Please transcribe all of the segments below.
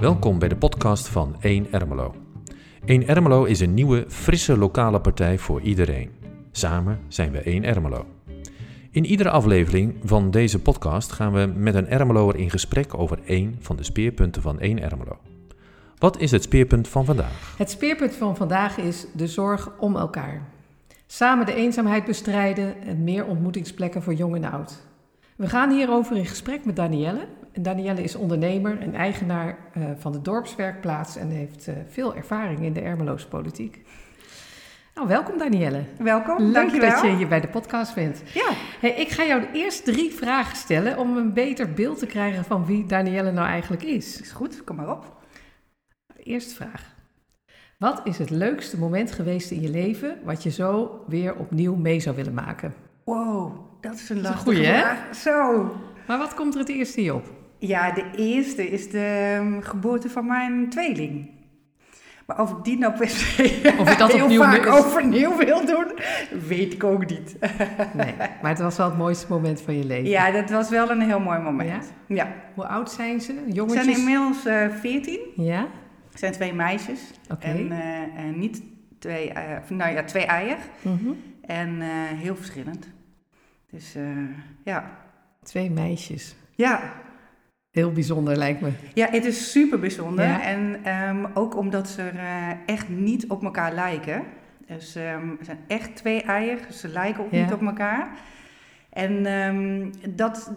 Welkom bij de podcast van 1 Ermelo. 1 Ermelo is een nieuwe, frisse lokale partij voor iedereen. Samen zijn we 1 Ermelo. In iedere aflevering van deze podcast gaan we met een Ermeloer in gesprek over één van de speerpunten van 1 Ermelo. Wat is het speerpunt van vandaag? Het speerpunt van vandaag is de zorg om elkaar. Samen de eenzaamheid bestrijden en meer ontmoetingsplekken voor jong en oud. We gaan hierover in gesprek met Danielle. En Danielle is ondernemer en eigenaar uh, van de dorpswerkplaats en heeft uh, veel ervaring in de Ermeloos politiek. Nou, welkom Danielle. Welkom, Leuk dankjewel. dat je hier bij de podcast bent. Ja. Hey, ik ga jou eerst drie vragen stellen om een beter beeld te krijgen van wie Danielle nou eigenlijk is. Is goed, kom maar op. Eerste vraag. Wat is het leukste moment geweest in je leven wat je zo weer opnieuw mee zou willen maken? Wow, dat is een lastige goeie, hè? vraag. Zo. Maar wat komt er het eerste in je op? Ja, de eerste is de um, geboorte van mijn tweeling. Maar of ik die nou per se Of dat heel opnieuw vaak overnieuw wil doen, weet ik ook niet. Nee, maar het was wel het mooiste moment van je leven. Ja, dat was wel een heel mooi moment. Ja. Hoe oud zijn ze? Jongetjes? zijn inmiddels eh 14. Ja? Het zijn twee meisjes. Oké. En, eh, en niet twee, eh, nou ja, twee eier. Mhm. En eh, heel verschillend. Dus ja. Twee meisjes. Ja, Heel bijzonder lijkt me. Ja, het is super bijzonder. Ja. En ehm, ook omdat ze eh, echt niet op elkaar lijken. Dus er zijn echt twee eieren, dus ze lijken ook Ja. niet op elkaar. En ehm, dat,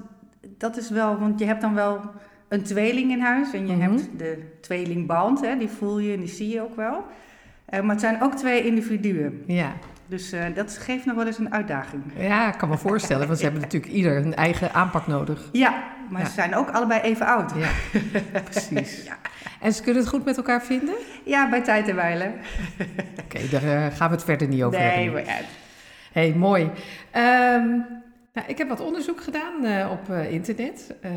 dat is wel, want je hebt dan wel een tweeling in huis en je Mhm. hebt de tweelingband, hè, die voel je en die zie je ook wel. Eh, maar het zijn ook twee individuen. Ja. Dus eh, dat geeft nog wel eens een uitdaging. ja, ik kan me voorstellen, want ze hebben natuurlijk ieder een eigen aanpak nodig. Ja, maar Ja. ze zijn ook allebei even oud. Ja, precies. Ja. En ze kunnen het goed met elkaar vinden? Ja, bij tijd en wijle. Oké, daar eh, gaan we het verder niet over Nee, hebben. maar ja, hey, mooi. Ehm, nou, ik heb wat onderzoek gedaan eh, op eh, internet. Ehm,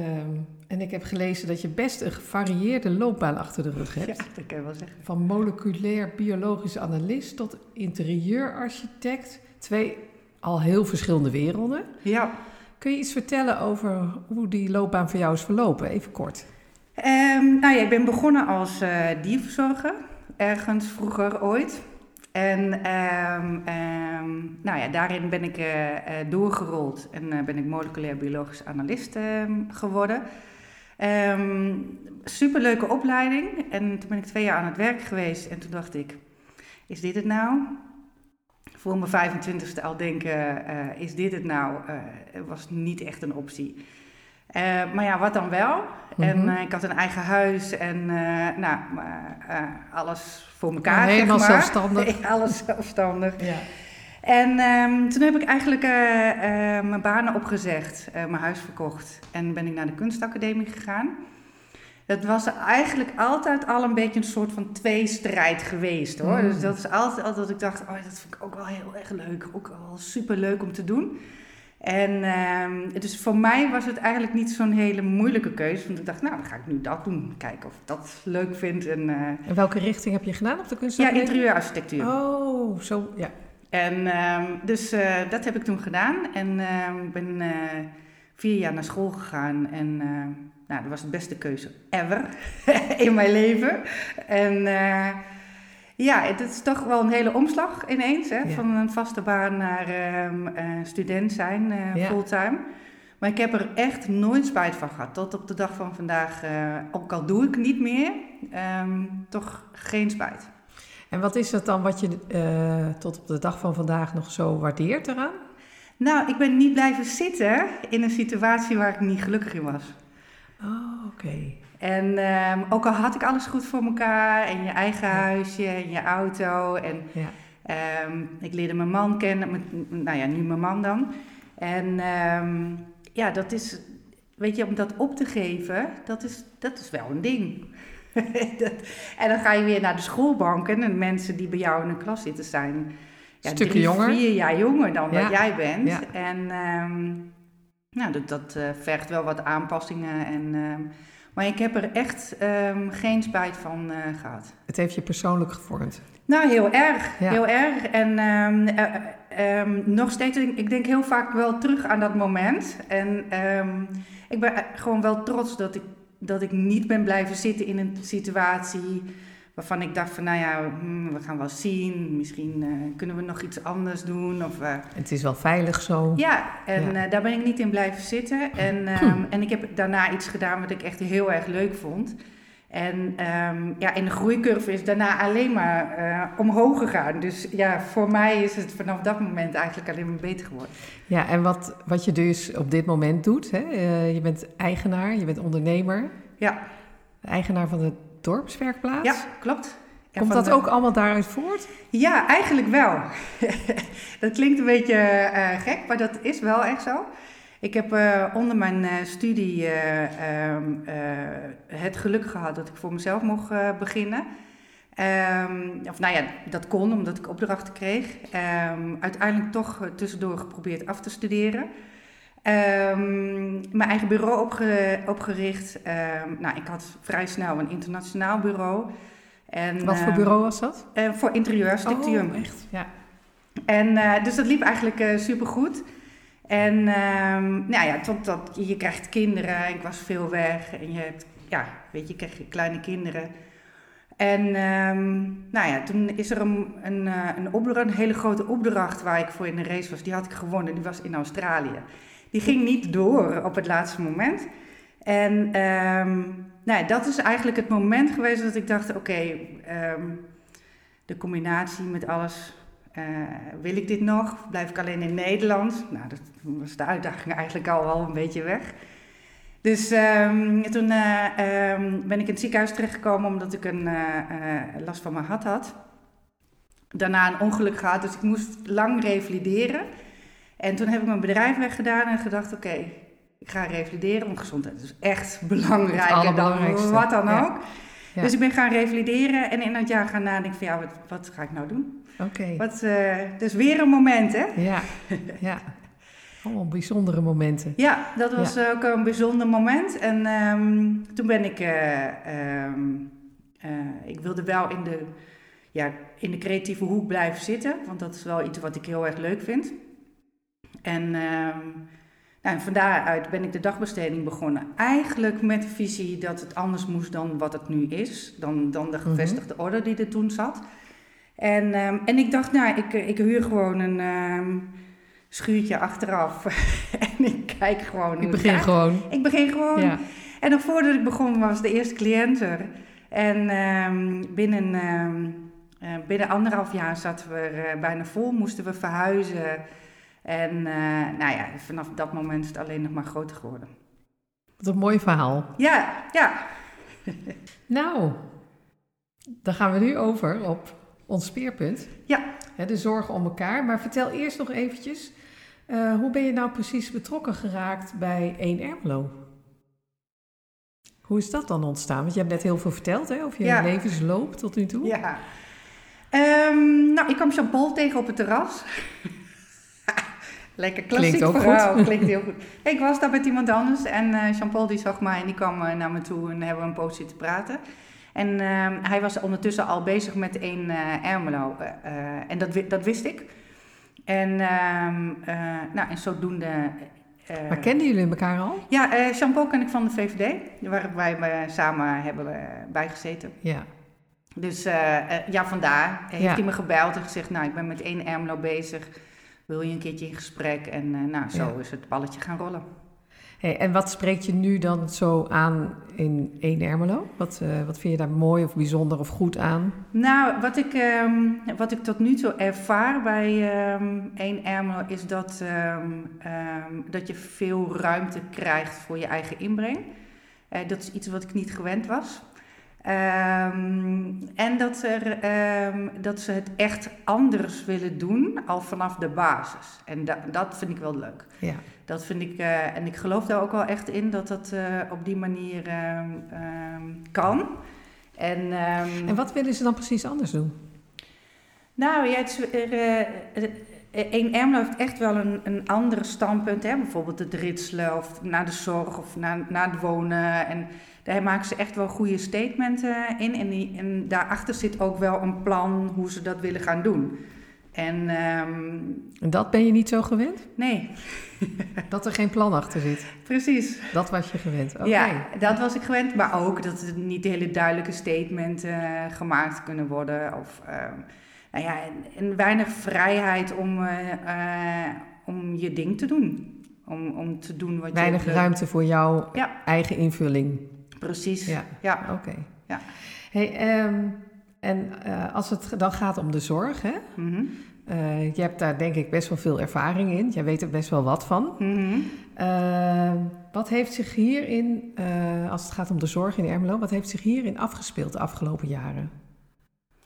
en ik heb gelezen dat je best een gevarieerde loopbaan achter de rug hebt. Ja, dat kan je wel zeggen. Van moleculair biologisch analist tot interieurarchitect. Twee al heel verschillende werelden. Ja. Kun je iets vertellen over hoe die loopbaan voor jou is verlopen? Even kort. Ehm, nou ja, ik ben begonnen als eh dierverzorger, ergens vroeger ooit. En ehm, ehm, nou ja, daarin ben ik eh, eh, doorgerold en eh, ben ik moleculair biologisch analist ehm, geworden. Ehm superleuke opleiding. En toen ben ik twee jaar aan het werk geweest en toen dacht ik, is dit het nou? Voor mijn 25ste al denken, is dit het nou? Was niet echt een optie. Eh, maar ja, wat dan wel? En Mhm. eh, ik had een eigen huis en eh, nou, alles voor elkaar. helemaal zeg maar. zelfstandig. alles zelfstandig. Ja. En ehm, toen heb ik eigenlijk mijn banen opgezegd, mijn huis verkocht en ben ik naar de kunstacademie gegaan. Dat was eigenlijk altijd al een beetje een soort van tweestrijd geweest hoor. Mm. Dus dat is altijd, altijd dat ik dacht, oh, dat vind ik ook wel heel erg leuk. Ook wel super leuk om te doen. En ehm, dus voor mij was het eigenlijk niet zo'n hele moeilijke keuze. Want ik dacht, nou dan ga ik nu dat doen. Kijken of ik dat leuk vind. En, eh, En welke richting heb je gedaan op de ja, kunstacademie? interieurarchitectuur. Oh, zo, ja. En ehm, dus eh, dat heb ik toen gedaan. En ehm, ik ben eh, vier jaar naar school gegaan. En nou, dat was de beste keuze ever in mijn leven. En ja, het is toch wel een hele omslag ineens. Hè? Ja. Van een vaste baan naar ehm, eh, student zijn, Ja. fulltime. Maar ik heb er echt nooit spijt van gehad. Tot op de dag van vandaag, eh, ook al doe ik niet meer, ehm, toch geen spijt. En wat is het dan wat je tot op de dag van vandaag nog zo waardeert eraan? Nou, ik ben niet blijven zitten in een situatie waar ik niet gelukkig in was. Oh, oké. En ehm, ook al had ik alles goed voor elkaar en je eigen huisje en je auto en Ja. ehm, ik leerde mijn man kennen, nou ja, nu mijn man dan. En ehm, ja, dat is, weet je, om dat op te geven, dat is, dat is wel een ding. Dat- en dan ga je weer naar de schoolbanken en mensen die bij jou in de klas zitten zijn ja, Stukken drie, jonger. vier jaar jonger dan wat jij bent. Ja. En nou, dat, dat eh, vergt wel wat aanpassingen. En, ehm, Maar ik heb er echt ehm, geen spijt van eh, gehad. Het heeft je persoonlijk gevormd. Nou, heel erg. Ja. Heel erg. En ehm, eh, nog steeds, ik denk heel vaak wel terug aan dat moment. En ik ben gewoon wel trots dat ik, dat ik niet ben blijven zitten in een situatie waarvan ik dacht van, nou ja, hmm, we gaan wel zien. Misschien eh, kunnen we nog iets anders doen. Of, eh, Het is wel veilig zo. ja, en Ja. eh, daar ben ik niet in blijven zitten. En, ehm, en ik heb daarna iets gedaan wat ik echt heel erg leuk vond. En ehm, ja, in de groeicurve is daarna alleen maar omhoog gegaan. Dus ja, voor mij is het vanaf dat moment eigenlijk alleen maar beter geworden. Ja, en wat, wat je dus op dit moment doet, hè? je bent eigenaar, je bent ondernemer, Ja, eigenaar van de dorpswerkplaats. ja klopt. Komt dat de- ook allemaal daaruit voort? Ja, eigenlijk wel. dat klinkt een beetje eh, gek, maar dat is wel echt zo. Ik heb eh, onder mijn eh, studie eh, ehm, eh, het geluk gehad dat ik voor mezelf mocht beginnen. Ehm, of nou ja, dat kon omdat ik opdrachten kreeg. Ehm, uiteindelijk toch tussendoor geprobeerd af te studeren. Ehm, mijn eigen bureau opge- opgericht. Ehm, nou, ik had vrij snel een internationaal bureau. En, Wat voor ehm, bureau was dat? eh, voor interieurarchitectuur. Oh, echt? Ja. En eh, dus dat liep eigenlijk eh supergoed. En nou ja, totdat je, je krijgt kinderen. Ik was veel weg. En je hebt, ja, weet je, je krijgt kleine kinderen. En nou ja, toen is er een, een, een, opdracht, een hele grote opdracht waar ik voor in de race was. Die had ik gewonnen. Die was in Australië. Die ging niet door op het laatste moment. En ehm, nou dat is eigenlijk het moment geweest dat ik dacht, oké, ehm, de combinatie met alles eh, wil ik dit nog? Blijf ik alleen in Nederland? Nou, dat was de uitdaging eigenlijk al wel een beetje weg. Dus ehm, toen eh, ben ik in het ziekenhuis terechtgekomen omdat ik een eh, last van mijn hart had. Daarna een ongeluk gehad, dus ik moest lang revalideren. En toen heb ik mijn bedrijf weggedaan en gedacht, oké, ik ga revalideren, want gezondheid is echt belangrijker dan wat dan ook. Ja. Dus ik ben gaan revalideren en in dat jaar gaan nadenken van ja, wat, wat ga ik nou doen? Oké. Wat, eh, dus weer een moment, hè? Ja, ja. Allemaal bijzondere momenten. Ja, dat was ook een bijzonder moment. En ehm, toen ben ik, eh, ehm, eh, ik wilde wel in de, ja, in de creatieve hoek blijven zitten, want dat is wel iets wat ik heel erg leuk vind. En ehm, nou, en van daaruit ben ik de dagbesteding begonnen. Eigenlijk met de visie dat het anders moest dan wat het nu is, dan, dan de gevestigde orde die er toen zat. En, ehm, en ik dacht, nou, ik, ik huur gewoon een ehm, schuurtje achteraf en ik kijk gewoon Ik begin gewoon. Ik begin gewoon. Ja. En nog voordat ik begon was de eerste cliënt er. En binnen, eh, binnen anderhalf jaar zaten we er eh, bijna vol, moesten we verhuizen. En eh, nou ja, vanaf dat moment is het alleen nog maar groter geworden. Wat een mooi verhaal. Ja, ja. Nou, dan gaan we nu over op ons speerpunt. Ja. De zorgen om elkaar. Maar vertel eerst nog eventjes, eh, hoe ben je nou precies betrokken geraakt bij 1 Ermelo? Hoe is dat dan ontstaan? Want je hebt net heel veel verteld hè, over je Ja. levensloop tot nu toe. Ja. Ehm, nou, ik kwam Jean-Paul tegen op het terras. Lekker klassiek Klinkt ook verhaal. goed. Klinkt heel goed. Ik was daar met iemand anders en eh, Jean-Paul die zag mij en die kwam eh, naar me toe en hebben we een poos zitten praten. En ehm, hij was ondertussen al bezig met één eh Ermelo en dat, dat wist ik. En, ehm, eh, nou, en zodoende... eh, Maar kenden jullie elkaar al? ja, eh Jean-Paul ken ik van de VVD, waar wij samen hebben bijgezeten. Ja. Dus ja, vandaar heeft Ja. hij me gebeld en gezegd, nou, ik ben met één Ermelo bezig. Wil je een keertje in gesprek? En eh, nou, zo Ja. is het balletje gaan rollen. Hey, en wat spreekt je nu dan zo aan in 1 Ermelo? Wat, eh, wat vind je daar mooi of bijzonder of goed aan? Nou, wat ik, ehm, wat ik tot nu toe ervaar bij ehm één Ermelo is dat, ehm, dat je veel ruimte krijgt voor je eigen inbreng. Eh, dat is iets wat ik niet gewend was. Ehm, en dat, er, ehm, dat ze het echt anders willen doen, al vanaf de basis. En da- dat vind ik wel leuk. Ja. Dat vind ik, eh, en ik geloof daar ook wel echt in dat dat eh, op die manier ehm, kan. En, En wat willen ze dan precies anders doen? nou ja, het er, eh, het- Eén Ermelo heeft echt wel een, een andere standpunt. Hè? Bijvoorbeeld het ritselen of naar de zorg of naar, naar het wonen. En daar maken ze echt wel goede statementen in. En, die, en daarachter zit ook wel een plan hoe ze dat willen gaan doen. En, ehm, dat ben je niet zo gewend? Nee. dat er geen plan achter zit? Precies. Dat was je gewend? Oké. Ja, dat was ik gewend. Maar ook dat er niet hele duidelijke statementen gemaakt kunnen worden. Of, ehm, nou ja, en, en, weinig vrijheid om, uh, uh, om je ding te doen. Om, om te doen wat weinig je... Weinig ruimte voor jouw ja. eigen invulling. Precies. Ja, ja. oké. Ja. Hey, um, en uh, als het dan gaat om de zorg, hè? Mm -hmm. uh, je hebt daar denk ik best wel veel ervaring in. Jij weet er best wel wat van. Mm -hmm. uh, wat heeft zich hierin, als het gaat om de zorg in Ermelo, wat heeft zich hierin afgespeeld de afgelopen jaren?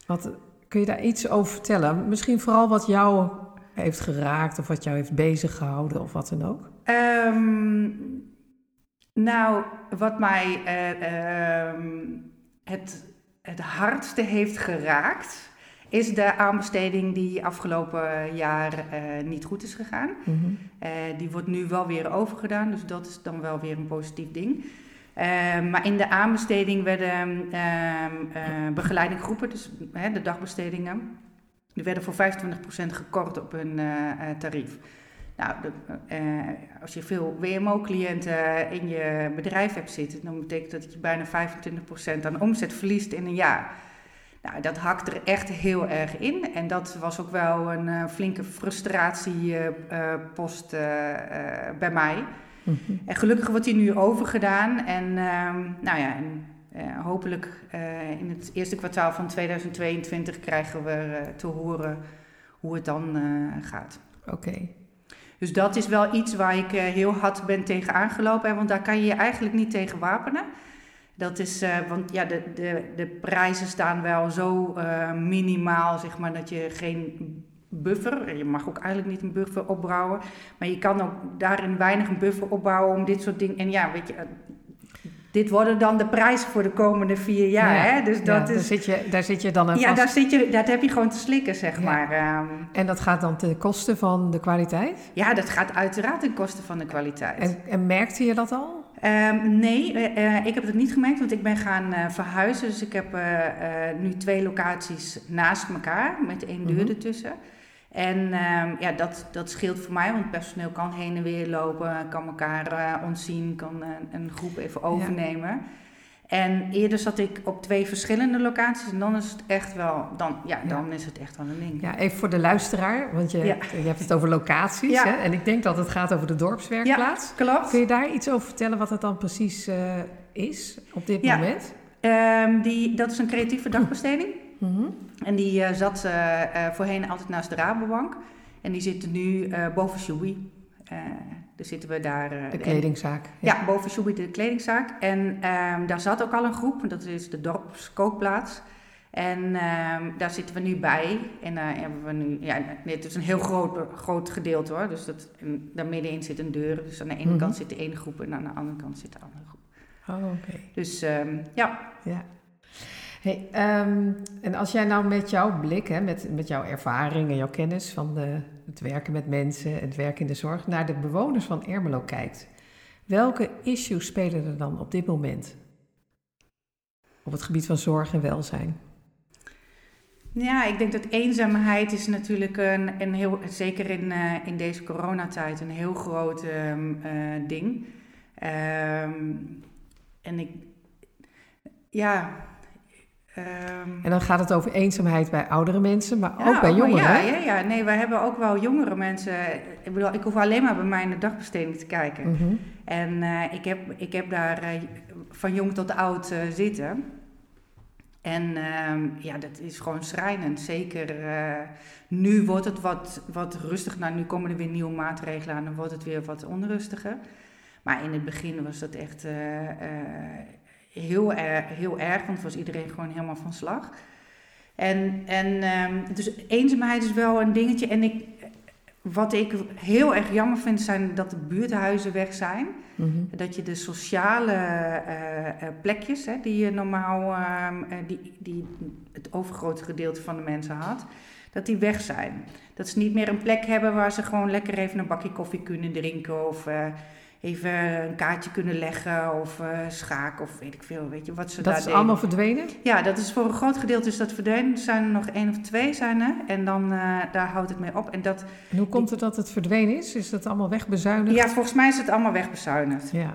Wat, kun je daar iets over vertellen? Misschien vooral wat jou heeft geraakt of wat jou heeft bezig gehouden of wat dan ook? Um, nou, wat mij het het hardste heeft geraakt, is de aanbesteding die afgelopen jaar uh, niet goed is gegaan. Mm -hmm. uh, die wordt nu wel weer overgedaan, dus dat is dan wel weer een positief ding. Maar in de aanbesteding werden begeleiding groepen, dus de dagbestedingen, die werden voor 25% gekort op hun tarief. Nou, de, uh, als je veel WMO-cliënten in je bedrijf hebt zitten, dan betekent dat je bijna 25% aan omzet verliest in een jaar. Nou, dat hakt er echt heel erg in. En dat was ook wel een uh, flinke frustratiepost uh, bij mij. Mm -hmm. En gelukkig wordt die nu overgedaan. En nou ja, en, hopelijk in het eerste kwartaal van 2022 krijgen we te horen hoe het dan gaat. Oké. Okay. Dus dat is wel iets waar ik uh, heel hard ben tegen aangelopen. Want daar kan je je eigenlijk niet tegen wapenen. Dat is, uh, want ja, de, de, de prijzen staan wel zo uh, minimaal, zeg maar, dat je geen buffer, je mag ook eigenlijk niet een buffer opbouwen, maar je kan ook daarin weinig een buffer opbouwen om dit soort dingen. En ja, weet je, dit worden dan de prijzen voor de komende vier jaar. Ja, hè? Dus dat ja, is, daar, zit je, daar zit je dan aan Ja, vast. daar zit je, dat heb je gewoon te slikken, zeg maar. Um, En dat gaat dan ten koste van de kwaliteit? ja, dat gaat uiteraard ten koste van de kwaliteit. En, en merkte je dat al? Um, nee, uh, uh, ik heb het niet gemerkt, want ik ben gaan uh, verhuizen. Dus ik heb nu twee locaties naast elkaar met één deur Mhm. ertussen. En um, ja, dat, dat scheelt voor mij, want personeel kan heen en weer lopen, kan elkaar uh, ontzien, kan uh, een groep even overnemen. En eerder zat ik op twee verschillende locaties en dan is het echt wel, dan, ja, Ja. dan is het echt wel een ding. Ja, even voor de luisteraar, want je, Ja. je hebt het over locaties. Hè? En ik denk dat het gaat over de dorpswerkplaats. Klopt. Kun je daar iets over vertellen wat het dan precies eh, is op dit moment? Um, die, dat is een creatieve dagbesteding. Mhm. En die uh, zat uh, uh, voorheen altijd naast de Rabobank. En die zitten nu boven Shubi. dus zitten we daar. De kledingzaak. Ja, ja boven Shubi de kledingzaak. En um, daar zat ook al een groep. Dat is de dorpskookplaats. En um, daar zitten we nu bij. En daar hebben we nu. Ja, het is een heel groot, groot gedeelte hoor. Dus dat, en daar middenin zit een deur. Dus aan de ene Mhm. mm -hmm. kant zit de ene groep en aan de andere kant zit de andere groep. Oh, oké. Okay. Dus um, ja. Ja. Hey, um, en als jij nou met jouw blik, hè, met, met jouw ervaring en jouw kennis van de, het werken met mensen, het werken in de zorg, naar de bewoners van Ermelo kijkt, welke issues spelen er dan op dit moment op het gebied van zorg en welzijn? Ja, ik denk dat eenzaamheid is natuurlijk een, een heel, zeker in, uh, in deze coronatijd, een heel groot um, uh, ding. Um, en ik, ja. Um, en dan gaat het over eenzaamheid bij oudere mensen, maar ja, ook bij jongeren. Ja, ja, ja, nee, wij hebben ook wel jongere mensen. Ik bedoel, ik hoef alleen maar bij mij in de dagbesteding te kijken. Mm -hmm. En uh, ik, heb, ik heb daar uh, van jong tot oud uh, zitten. En um, ja, dat is gewoon schrijnend. Zeker nu wordt het wat, wat rustig. Nou, nu komen er weer nieuwe maatregelen aan. Dan wordt het weer wat onrustiger. Maar in het begin was dat echt heel, er, heel erg. Want was iedereen gewoon helemaal van slag. En, en um, dus eenzaamheid is wel een dingetje. En ik, wat ik heel erg jammer vind, zijn dat de buurthuizen weg zijn. Mm -hmm. Dat je de sociale uh, plekjes, hè, die je normaal, uh, die, die het overgrote gedeelte van de mensen had, dat die weg zijn. Dat ze niet meer een plek hebben waar ze gewoon lekker even een bakje koffie kunnen drinken of eh, even een kaartje kunnen leggen of uh, schaken of weet ik veel, weet je wat ze dat daar is deden. allemaal verdwenen? Ja, dat is voor een groot gedeelte is dat verdwenen. Er zijn er nog één of twee zijn er en dan uh, daar houdt het mee op. En dat, En hoe komt het dat het verdwenen is? Is dat allemaal wegbezuinigd? ja, volgens mij is het allemaal wegbezuinigd. Ja.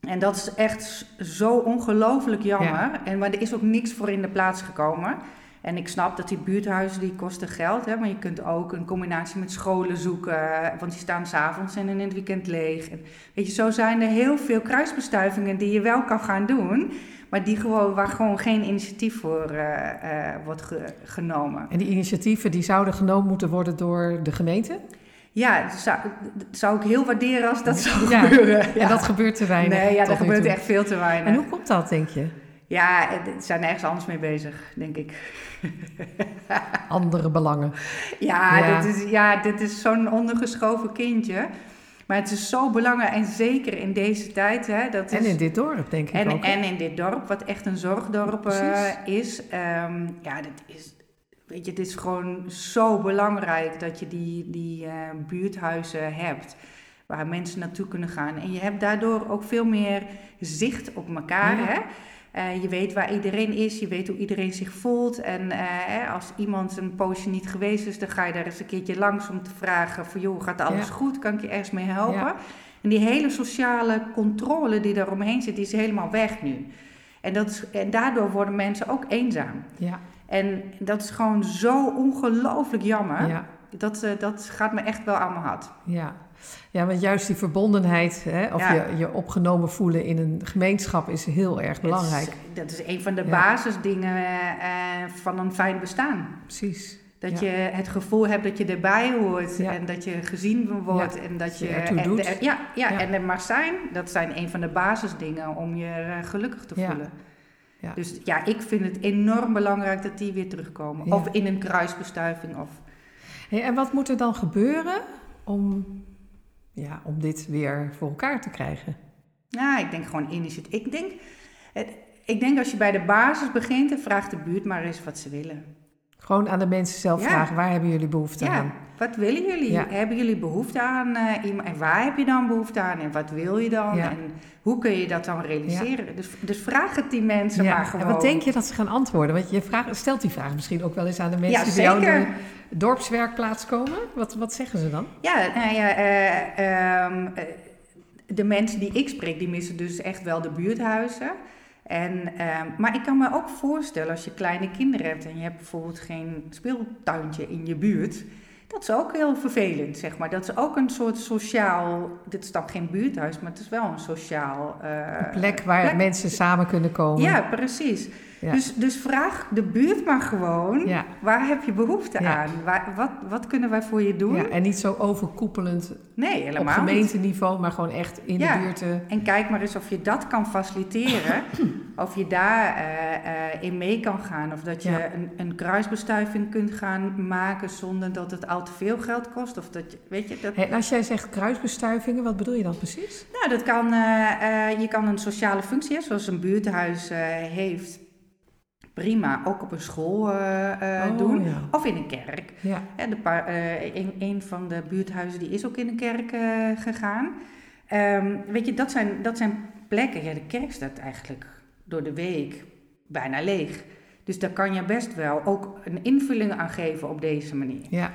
En dat is echt zo ongelooflijk jammer. Ja. En, maar er is ook niks voor in de plaats gekomen. En ik snap dat die buurthuizen die kosten geld. Hè, maar je kunt ook een combinatie met scholen zoeken. Want die staan s'avonds en in het weekend leeg. En, weet je, zo zijn er heel veel kruisbestuivingen die je wel kan gaan doen. Maar die gewoon, waar gewoon geen initiatief voor uh, uh, wordt ge genomen. En die initiatieven die zouden genomen moeten worden door de gemeente? Ja, dat zou, ik heel waarderen als dat zou ja. gebeuren. Ja. En dat gebeurt te weinig. Nee, ja, dat gebeurt toe. echt veel te weinig. En hoe komt dat, denk je? Ja, ze zijn ergens anders mee bezig, denk ik. Andere belangen. Ja, ja. Dit is, ja dit is zo'n ondergeschoven kindje. Maar het is zo belangrijk en zeker in deze tijd. Hè, dat en is, in dit dorp, denk ik en, ook. En in dit dorp, wat echt een zorgdorp uh, is. Um, ja, dat is... Weet je, het is gewoon zo belangrijk dat je die, die uh, buurthuizen hebt. Waar mensen naartoe kunnen gaan. En je hebt daardoor ook veel meer zicht op elkaar. Ja. Hè? Uh, je weet waar iedereen is, je weet hoe iedereen zich voelt. En uh, als iemand een poosje niet geweest is, dan ga je daar eens een keertje langs om te vragen: van joh, gaat alles ja. goed? Kan ik je ergens mee helpen? Ja. En die hele sociale controle die daaromheen zit, die is helemaal weg nu. En, dat is, en daardoor worden mensen ook eenzaam. Ja. En dat is gewoon zo ongelooflijk jammer. Ja. Dat, uh, dat gaat me echt wel aan mijn hart. Ja. Ja, want juist die verbondenheid, hè, of Ja. je, je opgenomen voelen in een gemeenschap is heel erg belangrijk. Dat is, dat is een van de Ja. basisdingen eh, van een fijn bestaan. Precies. Dat Ja. je het gevoel hebt dat je erbij hoort en dat je gezien wordt en dat je je, ertoe en doet. ja, ja, en er maar zijn. Dat zijn een van de basisdingen om je eh, gelukkig te voelen. Ja. Dus ja, ik vind het enorm belangrijk dat die weer terugkomen. Ja. Of in een kruisbestuiving. Of, Hey, en wat moet er dan gebeuren om, ja, om dit weer voor elkaar te krijgen? ja, ik denk gewoon initiatief. Ik denk, ik denk als je bij de basis begint, dan vraagt de buurt maar eens wat ze willen. Gewoon aan de mensen zelf Ja. vragen, waar hebben jullie behoefte Ja, aan? wat willen jullie? Ja. Hebben jullie behoefte aan eh, iemand? En waar heb je dan behoefte aan? En wat wil je dan? En hoe kun je dat dan realiseren? Dus, dus vraag het die mensen maar gewoon. En wat denk je dat ze gaan antwoorden? Want je vraagt, stelt die vraag misschien ook wel eens aan de mensen die bij jou de dorpswerkplaats komen. Wat, wat zeggen ze dan? Ja, nou ja, eh, ehm, eh, de mensen die ik spreek, die missen dus echt wel de buurthuizen. En, ehm, maar ik kan me ook voorstellen als je kleine kinderen hebt en je hebt bijvoorbeeld geen speeltuintje in je buurt. Dat is ook heel vervelend, zeg maar. Dat is ook een soort sociaal. Dit is dan geen buurthuis, maar het is wel een sociaal. eh, Een plek waar plek. mensen samen kunnen komen. Ja, precies. Ja. Dus, dus vraag de buurt maar gewoon. Ja. Waar heb je behoefte Ja. aan? Waar, wat, wat kunnen wij voor je doen? Ja, en niet zo overkoepelend Nee, op helemaal niet. gemeenteniveau, maar gewoon echt in de buurt. eh, En kijk maar eens of je dat kan faciliteren. of je daar eh, eh, in mee kan gaan. Of dat je een, een kruisbestuiving kunt gaan maken zonder dat het al te veel geld kost. Of dat je, weet je, dat, Hey, en als jij zegt kruisbestuivingen, wat bedoel je dan precies? nou, dat kan, je kan een sociale functie, zoals een buurthuis heeft. Prima, ook op een school eh, eh, Oh, doen. ja. Of in een kerk. Ja, Ja, de eh, een, een van de buurthuizen die is ook in een kerk gegaan. Ehm, weet je, dat zijn, dat zijn plekken. Ja, de kerk staat eigenlijk door de week bijna leeg. Dus daar kan je best wel ook een invulling aan geven op deze manier. ja.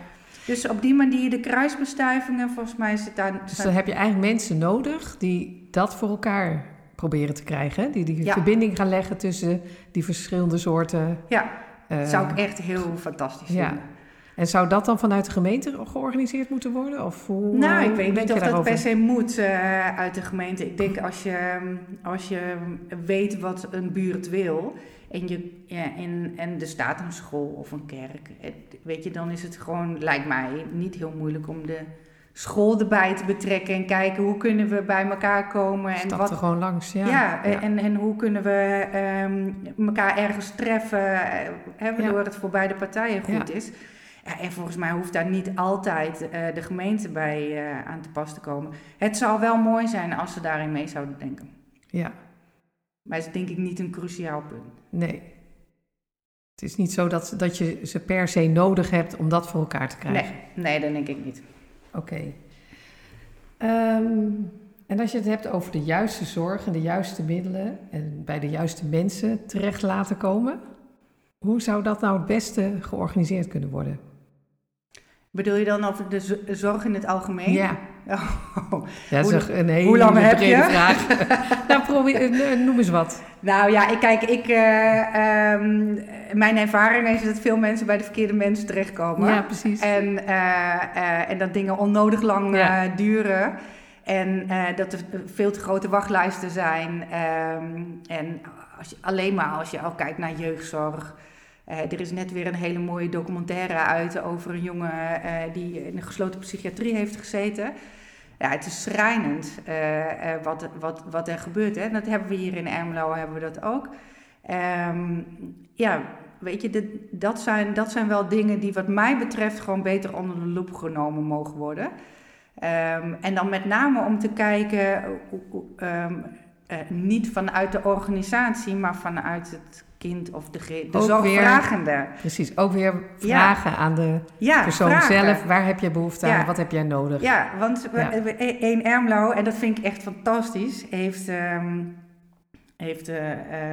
Dus op die manier de kruisbestuivingen, volgens mij zit daar... Dus dan heb je eigenlijk mensen nodig die dat voor elkaar proberen te krijgen. hè? Die die Ja. verbinding gaan leggen tussen die verschillende soorten. Ja, eh, zou ik echt heel fantastisch ja. vinden. En zou dat dan vanuit de gemeente georganiseerd moeten worden? Of hoe, Nou, ik weet denk niet of dat per se moet eh, uit de gemeente. Ik denk als je, als je weet wat een buurt wil en, je, ja, en, en er staat een school of een kerk, weet je, dan is het gewoon, lijkt mij, niet heel moeilijk om de school erbij te betrekken en kijken hoe kunnen we bij elkaar komen en wat er gewoon langs, ja. ja, En, en hoe kunnen we ehm, elkaar ergens treffen, eh, hè, waardoor het voor beide partijen goed is. Ja, en volgens mij hoeft daar niet altijd eh, de gemeente bij eh, aan te pas te komen. Het zou wel mooi zijn als ze daarin mee zouden denken. ja. Maar het is denk ik niet een cruciaal punt. Nee. Het is niet zo dat, dat je ze per se nodig hebt om dat voor elkaar te krijgen. Nee, nee dat denk ik niet. Oké. Ehm, en als je het hebt over de juiste zorg en de juiste middelen en bij de juiste mensen terecht laten komen, hoe zou dat nou het beste georganiseerd kunnen worden? Bedoel je dan over de zorg in het algemeen? Ja. Oh. Ja, dat is een hele hoe lang heb je? vraag. nou, probeer, eh, noem eens wat. Nou ja, ik, kijk, ik, eh, ehm, mijn ervaring is dat veel mensen bij de verkeerde mensen terechtkomen. Ja, precies. En, eh, eh, en dat dingen onnodig lang Ja. duren. En dat er veel te grote wachtlijsten zijn. Ehm, en als je, alleen maar als je al kijkt naar jeugdzorg. Er is net weer een hele mooie documentaire uit over een jongen die in een gesloten psychiatrie heeft gezeten. Ja, het is schrijnend eh, eh, wat, wat, wat er gebeurt. Hè. Dat hebben we hier in Ermelo hebben we dat ook. Ehm, ja, weet je, dat, zijn, dat zijn wel dingen die wat mij betreft gewoon beter onder de loep genomen mogen worden. Ehm, en dan met name om te kijken, eh, niet vanuit de organisatie, maar vanuit het kind of de, de Ook zorgvragende. Precies, ook weer vragen aan de Ja, persoon vragen. zelf. Waar heb je behoefte aan? Wat heb jij nodig? Ja, want één Ermelo, en dat vind ik echt fantastisch, heeft, ehm, heeft eh,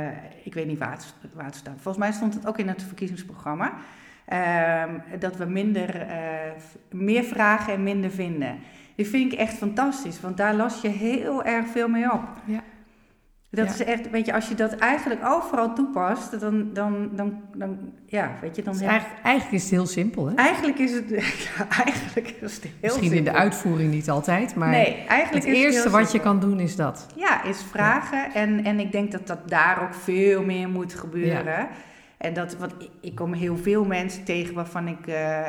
eh, ik weet niet waar het, waar het staat. Volgens mij stond het ook in het verkiezingsprogramma. ehm, dat we minder, eh, meer vragen en minder vinden. Die vind ik echt fantastisch, want daar los je heel erg veel mee op. Ja. Dat Ja. is echt, weet je, als je dat eigenlijk overal toepast, dan, dan, dan, dan ja, weet je, dan Dus heb- eigenlijk, eigenlijk is het heel simpel, hè? Eigenlijk is het, ja, eigenlijk is het heel Misschien in de simpel. uitvoering niet altijd, maar nee, eigenlijk het is eerste heel wat je simpel. kan doen is dat. Ja, is vragen. En, en ik denk dat dat daar ook veel meer moet gebeuren. En dat, want ik, ik kom heel veel mensen tegen waarvan ik eh,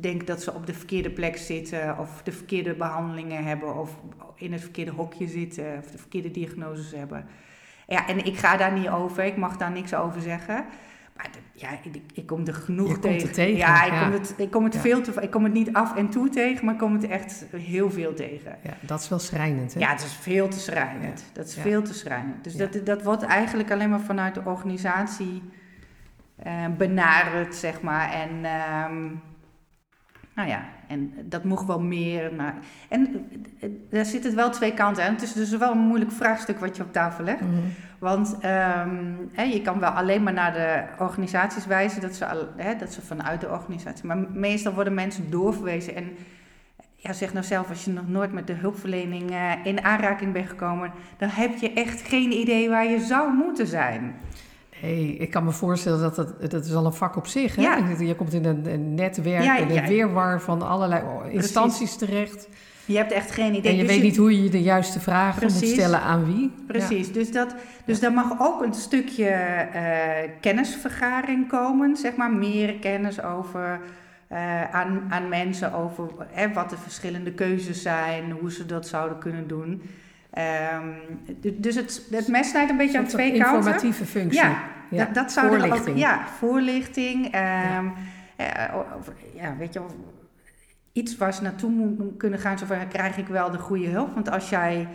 denk dat ze op de verkeerde plek zitten, of de verkeerde behandelingen hebben, of in het verkeerde hokje zitten, of de verkeerde diagnoses hebben. Ja, en ik ga daar niet over, ik mag daar niks over zeggen. Maar de- ja, ik, ik kom er genoeg komt tegen. tegen, Ja, ik ja. kom het, ik kom het Ja. veel te, ik kom het niet af en toe tegen, maar ik kom het echt heel veel tegen. Ja, dat is wel schrijnend, hè? Ja, het is veel te schrijnend. Dat is veel te schrijnend. Dus dat, dat wordt eigenlijk alleen maar vanuit de organisatie eh, benaderd, zeg maar. En ehm, nou ja, en dat mocht wel meer. naar- en eh, daar zit het wel twee kanten aan. Het is dus wel een moeilijk vraagstuk wat je op tafel legt. Mhm. Want ehm, hè, je kan wel alleen maar naar de organisaties wijzen, dat ze, hè, dat ze vanuit de organisatie. Maar meestal worden mensen doorverwezen. En ja, zeg nou zelf, als je nog nooit met de hulpverlening eh, in aanraking bent gekomen, dan heb je echt geen idee waar je zou moeten zijn. Hey, ik kan me voorstellen dat dat, dat is al een vak op zich. Hè? Ja. Je komt in een, een netwerk Ja, en een ja. weerwar van allerlei instanties terecht. Je hebt echt geen idee. En je Dus weet niet hoe je de juiste vragen moet stellen aan wie. Precies, dus, dat, dus daar mag ook een stukje eh, kennisvergaring komen, zeg maar, meer kennis over eh, aan, aan mensen over hè, wat de verschillende keuzes zijn, hoe ze dat zouden kunnen doen. Ehm, du- dus het, het mes snijdt een beetje aan twee kanten. informatieve functie. Ja, Ja, Dat, dat zou er ook, voorlichting. ja, voorlichting. ehm, eh, ja, weet je, of- iets waar ze naartoe moeten kunnen gaan. Zo van, krijg ik wel de goede hulp? Want als jij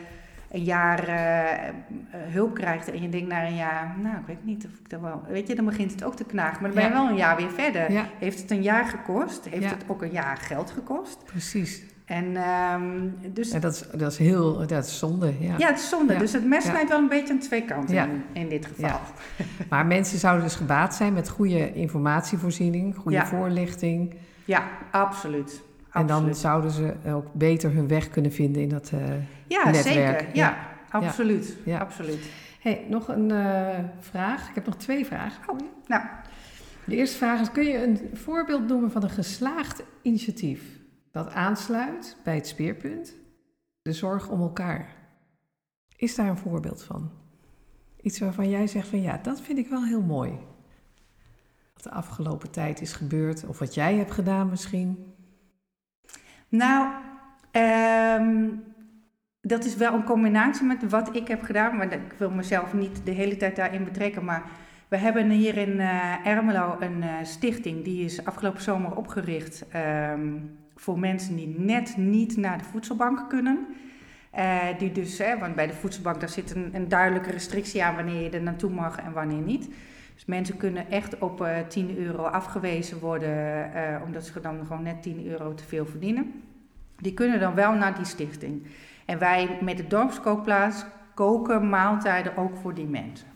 een jaar eh, eh, hulp krijgt en je denkt na een jaar, nou, ik weet niet of ik dat wel... Weet je, dan begint het ook te knagen. Maar dan ben je Ja. wel een jaar weer verder. Ja, Heeft het een jaar gekost? Heeft Ja. het ook een jaar geld gekost? precies. En ehm, dus... En dat is, dat is heel dat is zonde. Ja. Ja, het is zonde. Ja. Dus het mes snijdt wel een beetje aan twee kanten in, in dit geval. Maar mensen zouden dus gebaat zijn met goede informatievoorziening, goede voorlichting. Ja, absoluut. En dan Absoluut. zouden ze ook beter hun weg kunnen vinden in dat. Ja, netwerk. zeker. Ja, absoluut. Ja. absoluut. Hey, nog een eh, vraag. Ik heb nog twee vragen. je. Nou, De eerste vraag is: kun je een voorbeeld noemen van een geslaagd initiatief dat aansluit bij het speerpunt, de zorg om elkaar? Is daar een voorbeeld van? Iets waarvan jij zegt van ja, dat vind ik wel heel mooi. Wat de afgelopen tijd is gebeurd, of wat jij hebt gedaan misschien. nou ehm, dat is wel een combinatie met wat ik heb gedaan. Maar ik wil mezelf niet de hele tijd daarin betrekken. Maar we hebben hier in eh, Ermelo een eh, stichting. Die is afgelopen zomer opgericht ehm, voor mensen die net niet naar de voedselbank kunnen. Eh, die dus, hè, want bij de voedselbank daar zit een, een duidelijke restrictie aan wanneer je er naartoe mag en wanneer niet. Dus mensen kunnen echt op uh, 10 euro afgewezen worden, omdat ze dan gewoon net 10 euro te veel verdienen. Die kunnen dan wel naar die stichting. En wij met de dorpskookplaats koken maaltijden ook voor die mensen.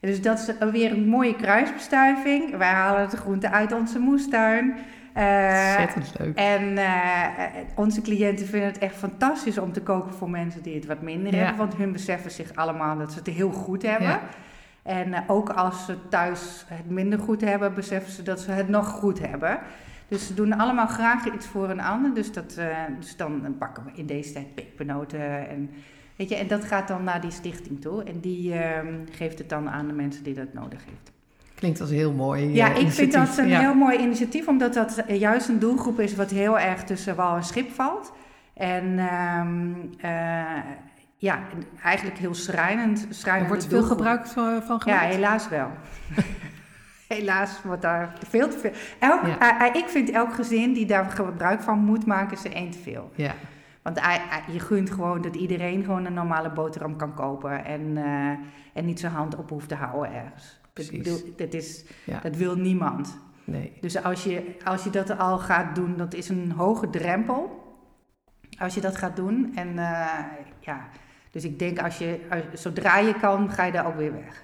Dus dat is weer een mooie kruisbestuiving. Wij halen de groenten uit onze moestuin. Uh, leuk. En uh, onze cliënten vinden het echt fantastisch om te koken voor mensen die het wat minder hebben. Want hun beseffen zich allemaal dat ze het heel goed hebben. Ja. En uh, ook als ze thuis het minder goed hebben, beseffen ze dat ze het nog goed hebben. Dus ze doen allemaal graag iets voor een ander. Dus, dat, dus dan pakken we in deze tijd pepernoten en Weet je, en dat gaat dan naar die stichting toe. En die uh, geeft het dan aan de mensen die dat nodig heeft. Klinkt als heel mooi. Ja, ik vind dat een heel mooi initiatief, omdat dat juist een doelgroep is wat heel erg tussen wal en schip valt. En um, uh, ja, eigenlijk heel schrijnend. schrijnend wordt veel gebruik van gemaakt? Ja, helaas wel. helaas wordt daar veel te veel. Elk, ja. uh, ik vind elk gezin die daar gebruik van moet maken, ze één te veel. Ja. Want je gunt gewoon dat iedereen gewoon een normale boterham kan kopen en, uh, en niet zijn hand op hoeft te houden ergens. Precies. Dat, is, dat wil niemand. Nee. Dus als je, als je dat al gaat doen, dat is een hoge drempel. Als je dat gaat doen. En uh, ja, dus ik denk als je, als, zodra je kan, ga je daar ook weer weg.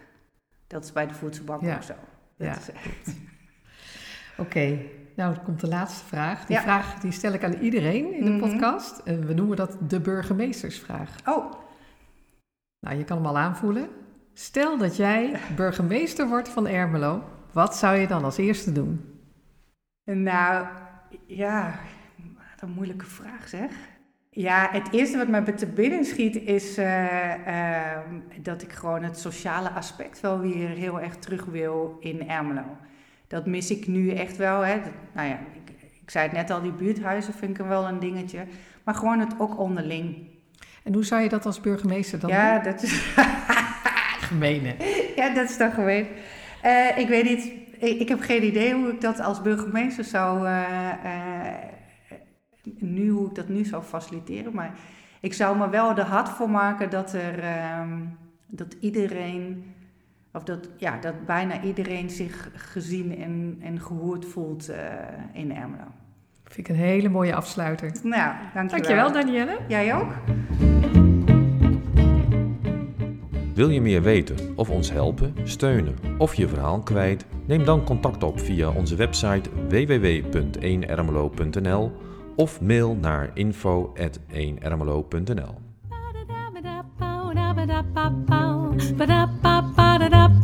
Dat is bij de voedselbank ja. ook zo. Dat ja. Oké, nou, dan komt de laatste vraag. Die vraag die stel ik aan iedereen in de mhm. podcast. En we noemen dat de burgemeestersvraag. Oh. Nou, je kan hem al aanvoelen. Stel dat jij burgemeester wordt van Ermelo. Wat zou je dan als eerste doen? Nou, ja, wat een moeilijke vraag zeg. Ja, het eerste wat mij te binnen schiet is uh, uh, dat ik gewoon het sociale aspect wel weer heel erg terug wil in Ermelo dat mis ik nu echt wel. Hè. nou ja, ik, ik, zei het net al, die buurthuizen vind ik wel een dingetje. Maar gewoon het ook onderling. En hoe zou je dat als burgemeester dan ja, doen? dat is... gemeen, Ja, dat is dan gemeen. Uh, ik weet niet, ik, ik, heb geen idee hoe ik dat als burgemeester zou... Uh, uh, nu, hoe ik dat nu zou faciliteren. Maar ik zou me wel de hart voor maken dat er... Ehm, dat iedereen of dat, ja, dat bijna iedereen zich gezien en, en gehoord voelt in Ermelo. Vind ik een hele mooie afsluiter. Nou, dankjewel. Dankjewel, Danielle. Jij ook. Wil je meer weten of ons helpen, steunen of je verhaal kwijt? Neem dan contact op via onze website www.1ermelo.nl of mail naar info.1ermelo.nl. Ba-da-ba-ba-da-ba-ba-da-ba